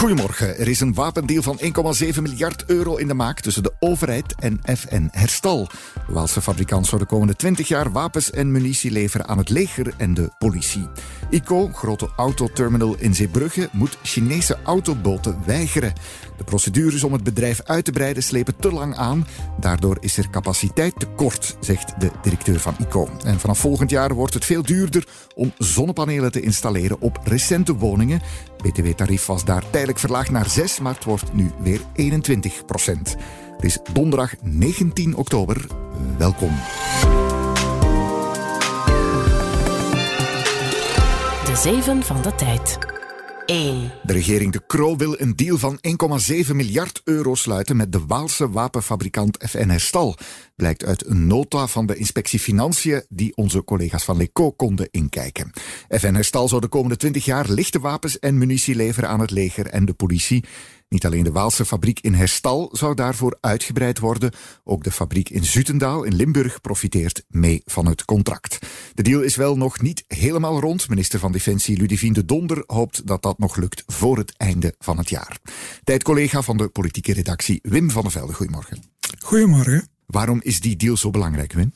Goedemorgen. Er is een wapendeal van 1,7 miljard euro in de maak tussen de overheid en FN Herstal. De fabrikant zou de komende 20 jaar wapens en munitie leveren aan het leger en de politie. ICO, grote autoterminal in Zeebrugge, moet Chinese autoboten weigeren. De procedures om het bedrijf uit te breiden slepen te lang aan. Daardoor is er capaciteit tekort, zegt de directeur van ICO. En vanaf volgend jaar wordt het veel duurder om zonnepanelen te installeren op recente woningen. BTW-tarief was daar tijdelijk verlaagd naar 6, maar het wordt nu weer 21 procent. Het is donderdag 19 oktober. Welkom. De Zeven van de Tijd. 1. De regering De Croo wil een deal van 1,7 miljard euro sluiten met de Waalse wapenfabrikant FN Herstal. Blijkt uit een nota van de inspectie Financiën die onze collega's van Leco konden inkijken. FN Herstal zou de komende 20 jaar lichte wapens en munitie leveren aan het leger en de politie. Niet alleen de Waalse fabriek in Herstal zou daarvoor uitgebreid worden, ook de fabriek in Zutendaal in Limburg profiteert mee van het contract. De deal is wel nog niet helemaal rond. Minister van Defensie Ludivine de Donder hoopt dat dat nog lukt voor het einde van het jaar. Tijdcollega van de politieke redactie Wim van der Velde. Goedemorgen. Goedemorgen. Waarom is die deal zo belangrijk, Wim?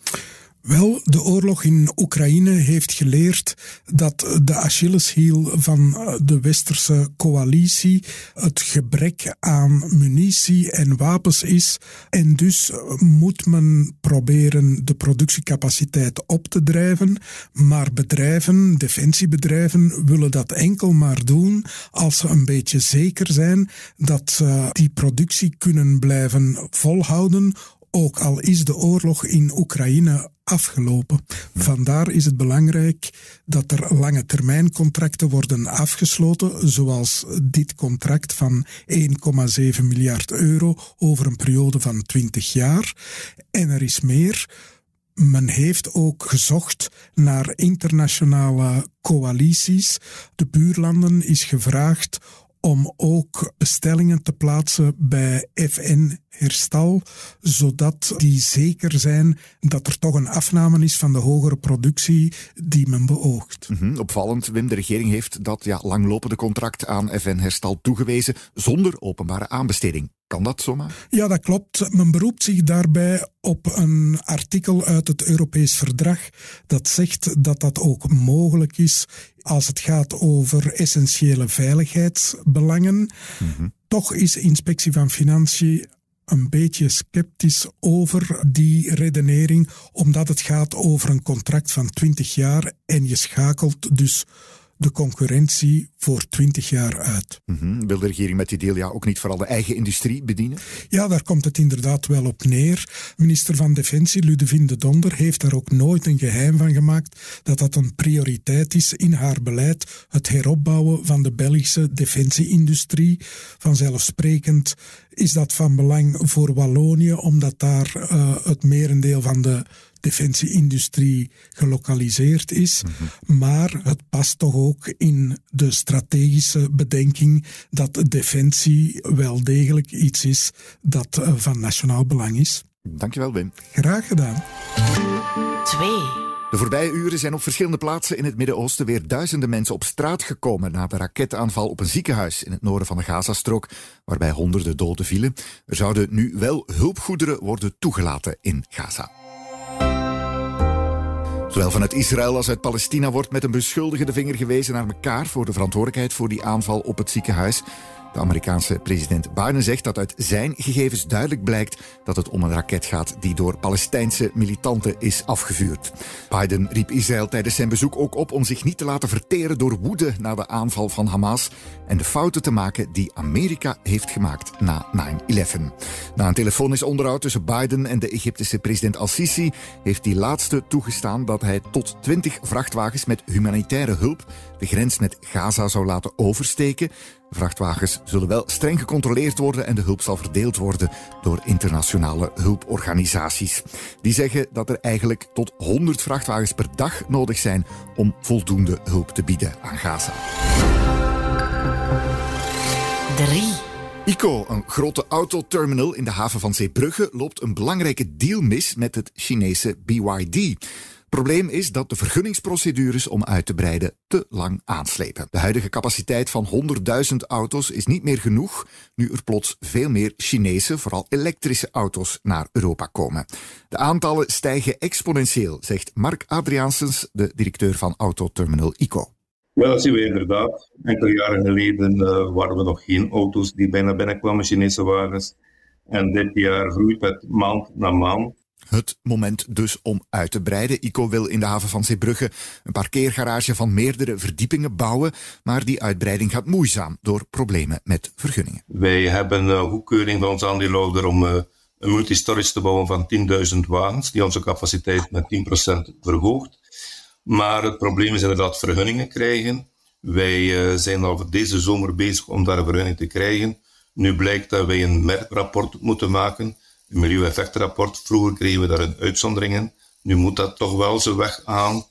Wel, de oorlog in Oekraïne heeft geleerd dat de Achilleshiel van de westerse coalitie het gebrek aan munitie en wapens is. En dus moet men proberen de productiecapaciteit op te drijven. Maar bedrijven, defensiebedrijven, willen dat enkel maar doen als ze een beetje zeker zijn dat ze die productie kunnen blijven volhouden ook al is de oorlog in Oekraïne afgelopen. Vandaar is het belangrijk dat er lange termijn contracten worden afgesloten, zoals dit contract van 1,7 miljard euro over een periode van 20 jaar. En er is meer. Men heeft ook gezocht naar internationale coalities. De buurlanden is gevraagd om ook bestellingen te plaatsen bij FN Herstal, zodat die zeker zijn dat er toch een afname is van de hogere productie die men beoogt. Mhm, opvallend, Wim, de regering heeft dat ja, langlopende contract aan FN Herstal toegewezen zonder openbare aanbesteding. Kan dat zomaar? Ja, dat klopt. Men beroept zich daarbij op een artikel uit het Europees Verdrag dat zegt dat dat ook mogelijk is als het gaat over essentiële veiligheidsbelangen. Mhm. Toch is de inspectie van Financiën een beetje sceptisch over die redenering, omdat het gaat over een contract van 20 jaar en je schakelt dus de concurrentie voor 20 jaar uit. Mhm. Wil de regering met die deal ja ook niet vooral de eigen industrie bedienen? Ja, daar komt het inderdaad wel op neer. Minister van Defensie Ludovine de Donder heeft daar ook nooit een geheim van gemaakt dat dat een prioriteit is in haar beleid, het heropbouwen van de Belgische defensieindustrie. Vanzelfsprekend is dat van belang voor Wallonië, omdat daar uh, het merendeel van de defensieindustrie gelokaliseerd is. Mhm. Maar het past toch ook in de strategische bedenking dat defensie wel degelijk iets is dat eh, van nationaal belang is. Dankjewel, Wim. Graag gedaan. 2. De voorbije uren zijn op verschillende plaatsen in het Midden-Oosten weer duizenden mensen op straat gekomen na de raketaanval op een ziekenhuis in het noorden van de Gazastrook, waarbij honderden doden vielen. Er zouden nu wel hulpgoederen worden toegelaten in Gaza. Zowel vanuit Israël als uit Palestina wordt met een beschuldigende vinger gewezen naar elkaar voor de verantwoordelijkheid voor die aanval op het ziekenhuis. De Amerikaanse president Biden zegt dat uit zijn gegevens duidelijk blijkt dat het om een raket gaat die door Palestijnse militanten is afgevuurd. Biden riep Israël tijdens zijn bezoek ook op om zich niet te laten verteren door woede na de aanval van Hamas en de fouten te maken die Amerika heeft gemaakt na 9-11. Na een telefonisch onderhoud tussen Biden en de Egyptische president Al-Sisi heeft die laatste toegestaan dat hij tot 20 vrachtwagens met humanitaire hulp de grens met Gaza zou laten oversteken. Vrachtwagens zullen wel streng gecontroleerd worden en de hulp zal verdeeld worden door internationale hulporganisaties. Die zeggen dat er eigenlijk tot 100 vrachtwagens per dag nodig zijn om voldoende hulp te bieden aan Gaza. 3. ICO, een grote autoterminal in de haven van Zeebrugge, loopt een belangrijke deal mis met het Chinese BYD. Probleem is dat de vergunningsprocedures om uit te breiden te lang aanslepen. De huidige capaciteit van 100.000 auto's is niet meer genoeg, nu er plots veel meer Chinese, vooral elektrische auto's naar Europa komen. De aantallen stijgen exponentieel, zegt Mark Adriaansens, de directeur van Autoterminal ICO. Ja, dat zien we inderdaad. Enkele jaren geleden uh, waren we nog geen auto's die bijna binnenkwamen, Chinese wagens. En dit jaar groeit het maand na maand. Het moment dus om uit te breiden. ICO wil in de haven van Zeebrugge een parkeergarage van meerdere verdiepingen bouwen, maar die uitbreiding gaat moeizaam door problemen met vergunningen. Wij hebben een goedkeuring van onze aandeelhouder om uh, een multistorage te bouwen van 10.000 wagens, die onze capaciteit met 10% verhoogt. Maar het probleem is inderdaad vergunningen krijgen. Wij uh, zijn al deze zomer bezig om daar een vergunning te krijgen. Nu blijkt dat wij een merkrapport moeten maken een milieueffectrapport. Vroeger kregen we daar een uitzondering in. Nu moet dat toch wel zijn weg aan.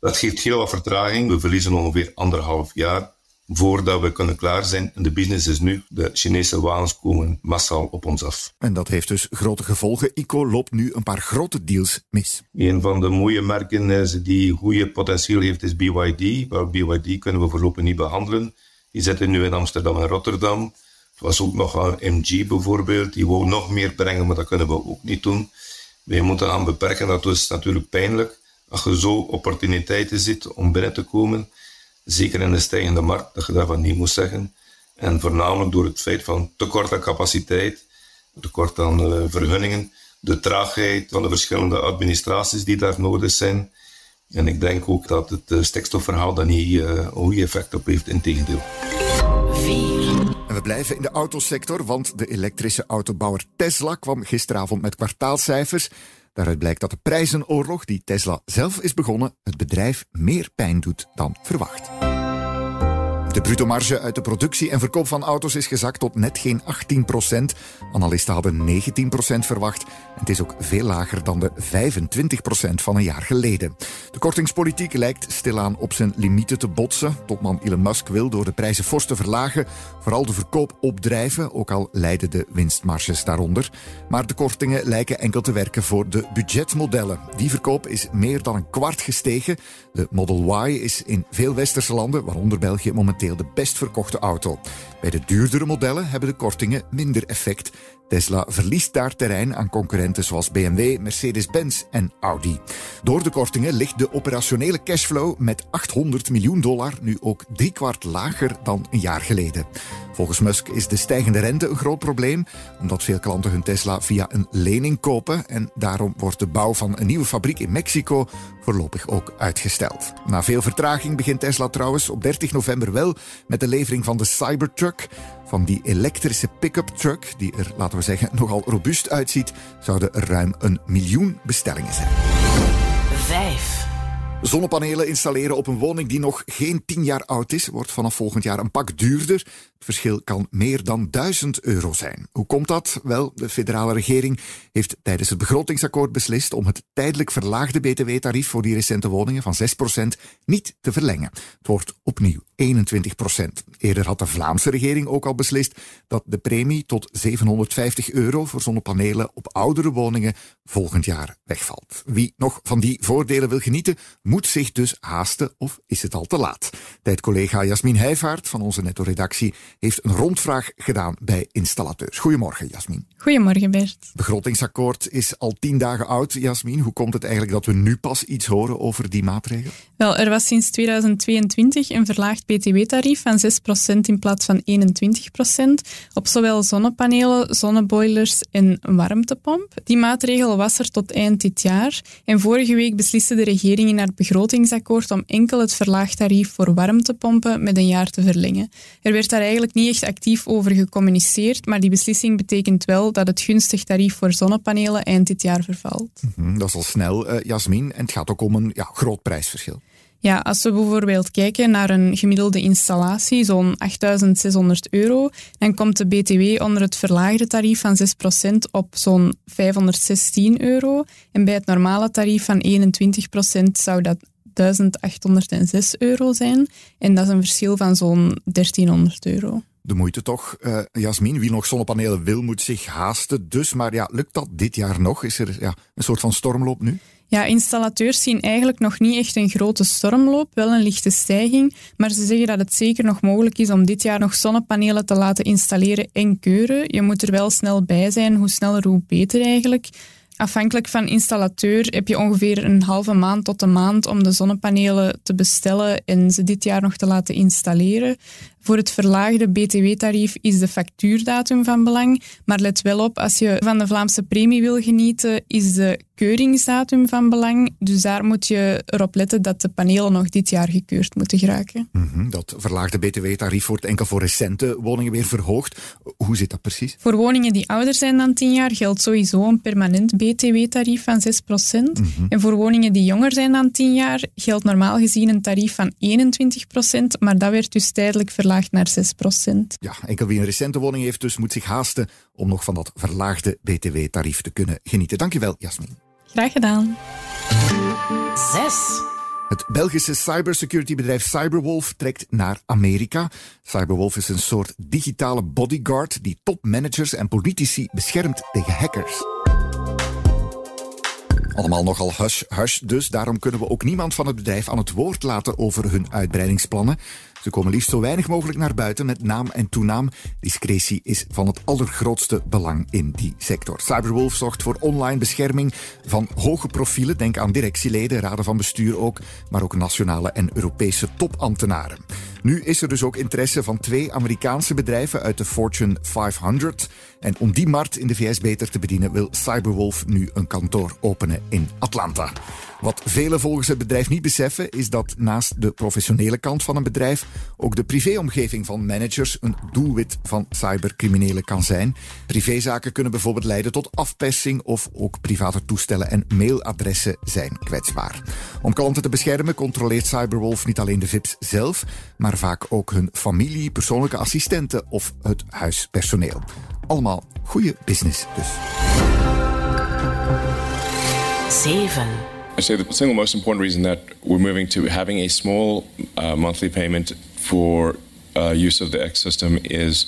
Dat geeft heel wat vertraging. We verliezen ongeveer anderhalf jaar voordat we kunnen klaar zijn. En de business is nu, de Chinese wagens komen massaal op ons af. En dat heeft dus grote gevolgen. ICO loopt nu een paar grote deals mis. Een van de mooie merken die goede potentieel heeft is BYD. Maar BYD kunnen we voorlopig niet behandelen. Die zitten nu in Amsterdam en Rotterdam. Was ook nog MG bijvoorbeeld, die wou nog meer brengen, maar dat kunnen we ook niet doen. Wij moeten aan beperken, dat is natuurlijk pijnlijk. Als je zo opportuniteiten ziet om binnen te komen, zeker in de stijgende markt, dat je daarvan niet moet zeggen. En voornamelijk door het feit van tekort aan capaciteit, tekort aan uh, vergunningen, de traagheid van de verschillende administraties die daar nodig zijn. En ik denk ook dat het uh, stikstofverhaal daar niet uh, een effect op heeft, in tegendeel. 4. En we blijven in de autosector, want de elektrische autobouwer Tesla kwam gisteravond met kwartaalcijfers. Daaruit blijkt dat de prijzenoorlog die Tesla zelf is begonnen, het bedrijf meer pijn doet dan verwacht. De bruto marge uit de productie en verkoop van auto's is gezakt tot net geen 18 procent. Analisten hadden 19 procent verwacht. En het is ook veel lager dan de 25 procent van een jaar geleden. De kortingspolitiek lijkt stilaan op zijn limieten te botsen. Topman Elon Musk wil door de prijzen fors te verlagen vooral de verkoop opdrijven, ook al leiden de winstmarges daaronder. Maar de kortingen lijken enkel te werken voor de budgetmodellen. Die verkoop is meer dan een kwart gestegen. De Model Y is in veel westerse landen, waaronder België, momenteel de best verkochte auto. Bij de duurdere modellen hebben de kortingen minder effect. Tesla verliest daar terrein aan concurrenten zoals BMW, Mercedes-Benz en Audi. Door de kortingen ligt de operationele cashflow met 800 miljoen dollar nu ook driekwart lager dan een jaar geleden. Volgens Musk is de stijgende rente een groot probleem, omdat veel klanten hun Tesla via een lening kopen en daarom wordt de bouw van een nieuwe fabriek in Mexico voorlopig ook uitgesteld. Na veel vertraging begint Tesla trouwens op 30 november wel met de levering van de Cybertruck. Van die elektrische pick-up truck, die er, laten we zeggen, nogal robuust uitziet, zouden er ruim een miljoen bestellingen zijn. 5. Zonnepanelen installeren op een woning die nog geen 10 jaar oud is, wordt vanaf volgend jaar een pak duurder. Het verschil kan meer dan 1000 euro zijn. Hoe komt dat? Wel, de federale regering heeft tijdens het begrotingsakkoord beslist om het tijdelijk verlaagde btw-tarief voor die recente woningen van 6% niet te verlengen. Het wordt opnieuw 21%. Eerder had de Vlaamse regering ook al beslist dat de premie tot 750 euro voor zonnepanelen op oudere woningen volgend jaar wegvalt. Wie nog van die voordelen wil genieten, zich dus haasten of is het al te laat? Tijdcollega Jasmin Heijvaart van onze netto-redactie heeft een rondvraag gedaan bij installateurs. Goedemorgen, Jasmin. Goedemorgen, Bert. Begrotingsakkoord is al tien dagen oud. Jasmin, hoe komt het eigenlijk dat we nu pas iets horen over die maatregel? Wel, er was sinds 2022 een verlaagd btw-tarief van 6% in plaats van 21% op zowel zonnepanelen, zonneboilers en warmtepomp. Die maatregel was er tot eind dit jaar. En vorige week besliste de regering in haar begrotingsakkoord om enkel het verlaagd tarief voor warmtepompen met een jaar te verlengen. Er werd daar eigenlijk niet echt actief over gecommuniceerd, maar die beslissing betekent wel dat het gunstig tarief voor zonnepanelen eind dit jaar vervalt. Mhm, dat is al snel, uh, Jasmin. En het gaat ook om een ja, groot prijsverschil. Ja, als we bijvoorbeeld kijken naar een gemiddelde installatie, zo'n 8600 euro, dan komt de BTW onder het verlaagde tarief van 6% op zo'n 516 euro. En bij het normale tarief van 21% zou dat 1806 euro zijn. En dat is een verschil van zo'n 1300 euro de moeite toch. Uh, Jasmin, wie nog zonnepanelen wil, moet zich haasten. Dus, maar ja, lukt dat dit jaar nog? Is er ja, een soort van stormloop nu? Ja, installateurs zien eigenlijk nog niet echt een grote stormloop, wel een lichte stijging, maar ze zeggen dat het zeker nog mogelijk is om dit jaar nog zonnepanelen te laten installeren en keuren. Je moet er wel snel bij zijn, hoe sneller hoe beter eigenlijk. Afhankelijk van installateur heb je ongeveer een halve maand tot een maand om de zonnepanelen te bestellen en ze dit jaar nog te laten installeren. Voor het verlaagde BTW-tarief is de factuurdatum van belang. Maar let wel op, als je van de Vlaamse premie wil genieten, is de keuringsdatum van belang. Dus daar moet je erop letten dat de panelen nog dit jaar gekeurd moeten geraken. Mhm, dat verlaagde BTW-tarief wordt enkel voor recente woningen weer verhoogd. Hoe zit dat precies? Voor woningen die ouder zijn dan 10 jaar geldt sowieso een permanent BTW-tarief van 6 mm En voor woningen die jonger zijn dan 10 jaar geldt normaal gezien een tarief van 21% maar dat werd dus tijdelijk verlaagd naar 6 Ja, enkel wie een recente woning heeft dus moet zich haasten om nog van dat verlaagde btw-tarief te kunnen genieten. Dankjewel, Jasmin. Graag gedaan. 6. Het Belgische cybersecurity-bedrijf Cyberwolf trekt naar Amerika. Cyberwolf is een soort digitale bodyguard die topmanagers en politici beschermt tegen hackers. Allemaal nogal hush-hush, dus daarom kunnen we ook niemand van het bedrijf aan het woord laten over hun uitbreidingsplannen. Ze komen liefst zo weinig mogelijk naar buiten met naam en toenaam. Discretie is van het allergrootste belang in die sector. Cyberwolf zorgt voor online bescherming van hoge profielen. Denk aan directieleden, raden van bestuur ook, maar ook nationale en Europese topambtenaren. Nu is er dus ook interesse van twee Amerikaanse bedrijven uit de Fortune 500. En om die markt in de VS beter te bedienen, wil Cyberwolf nu een kantoor openen in Atlanta. Wat velen volgens het bedrijf niet beseffen, is dat naast de professionele kant van een bedrijf ook de privéomgeving van managers een doelwit van cybercriminelen kan zijn. Privézaken kunnen bijvoorbeeld leiden tot afpersing of ook private toestellen en mailadressen zijn kwetsbaar. Om klanten te beschermen controleert Cyberwolf niet alleen de VIP's zelf, maar vaak ook hun familie, persoonlijke assistenten of het huispersoneel. Allemaal goede business dus. 7. I say the single most important reason that we're moving to having a small uh, monthly payment for uh, use of the X system is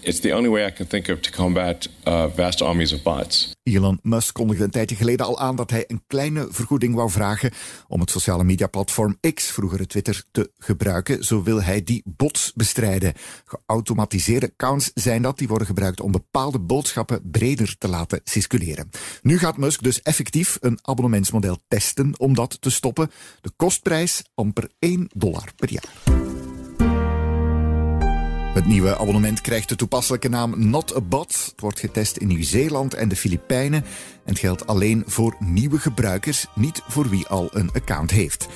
It's the only way I can think of to combat uh, vast armies of bots. Elon Musk kondigde een tijdje geleden al aan dat hij een kleine vergoeding wou vragen om het sociale mediaplatform X, vroeger Twitter, te gebruiken. Zo wil hij die bots bestrijden. Geautomatiseerde accounts zijn dat, die worden gebruikt om bepaalde boodschappen breder te laten circuleren. Nu gaat Musk dus effectief een abonnementsmodel testen om dat te stoppen. De kostprijs amper 1 dollar per jaar. Het nieuwe abonnement krijgt de toepasselijke naam Not a Bot. Het wordt getest in Nieuw-Zeeland en de Filipijnen. En geldt alleen voor nieuwe gebruikers, niet voor wie al een account heeft.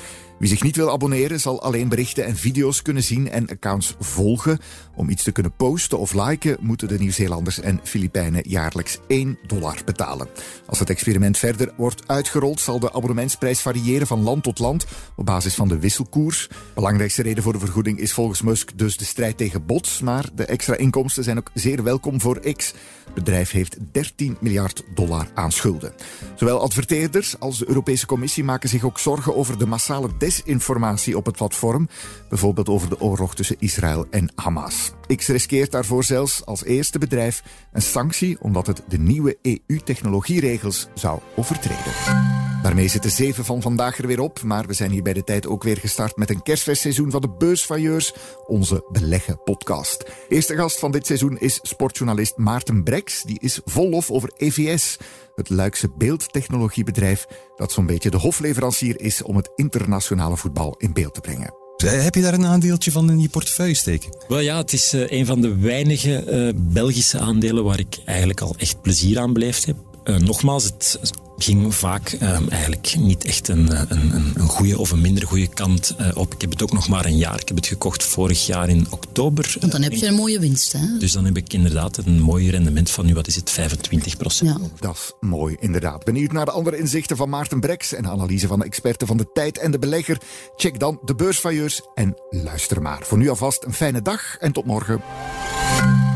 Wie zich niet wil abonneren, zal alleen berichten en video's kunnen zien en accounts volgen. Om iets te kunnen posten of liken, moeten de Nieuw-Zeelanders en Filipijnen jaarlijks 1 dollar betalen. Als het experiment verder wordt uitgerold, zal de abonnementsprijs variëren van land tot land op basis van de wisselkoers. Belangrijkste reden voor de vergoeding is volgens Musk dus de strijd tegen bots, maar de extra inkomsten zijn ook zeer welkom voor X. Het bedrijf heeft 13 miljard dollar aan schulden. Zowel adverteerders als de Europese Commissie maken zich ook zorgen over de massale desinformatie op het platform, bijvoorbeeld over de oorlog tussen Israël en Hamas. X riskeert daarvoor zelfs als eerste bedrijf een sanctie omdat het de nieuwe EU-technologieregels zou overtreden. Daarmee zitten zeven van vandaag er weer op, maar we zijn hier bij de tijd ook weer gestart met een kerstfestseizoen van de Beursvailleurs, onze beleggen podcast. Eerste gast van dit seizoen is sportjournalist Maarten Brex, die is vol lof over EVS, het Luikse beeldtechnologiebedrijf dat zo'n beetje de hofleverancier is om het internationale voetbal in beeld te brengen. Heb je daar een aandeeltje van in je portefeuille steken? Wel ja, het is uh, een van de weinige uh, Belgische aandelen waar ik eigenlijk al echt plezier aan beleefd heb. Uh, nogmaals, het ging vaak ehm, eigenlijk niet echt een, een, een, een goede of een minder goede kant uh, op. Ik heb het ook nog maar een jaar. Ik heb het gekocht vorig jaar in oktober. Want dan heb je een mooie winst, hè? Dus dan heb ik inderdaad een mooi rendement van nu, wat is het, 25 procent. Ja. Dat is mooi, inderdaad. Benieuwd naar de andere inzichten van Maarten Breks en analyse van de experten van de tijd en de belegger? Check dan de beursvailleurs en luister maar. Voor nu alvast een fijne dag en tot morgen.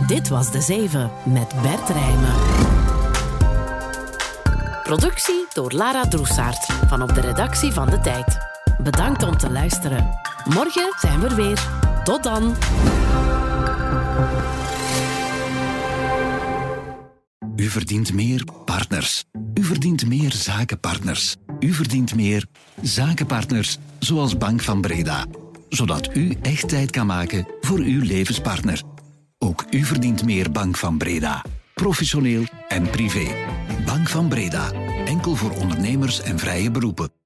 Dit was De Zeven met Bert Rijmen. Productie door Lara Droesaert van op de redactie van De Tijd. Bedankt om te luisteren. Morgen zijn we er weer. Tot dan. U verdient meer partners. U verdient meer zakenpartners. U verdient meer zakenpartners, zoals Bank van Breda. Zodat u echt tijd kan maken voor uw levenspartner. Ook u verdient meer Bank van Breda. Professioneel en privé. Bank van Breda. Enkel voor ondernemers en vrije beroepen.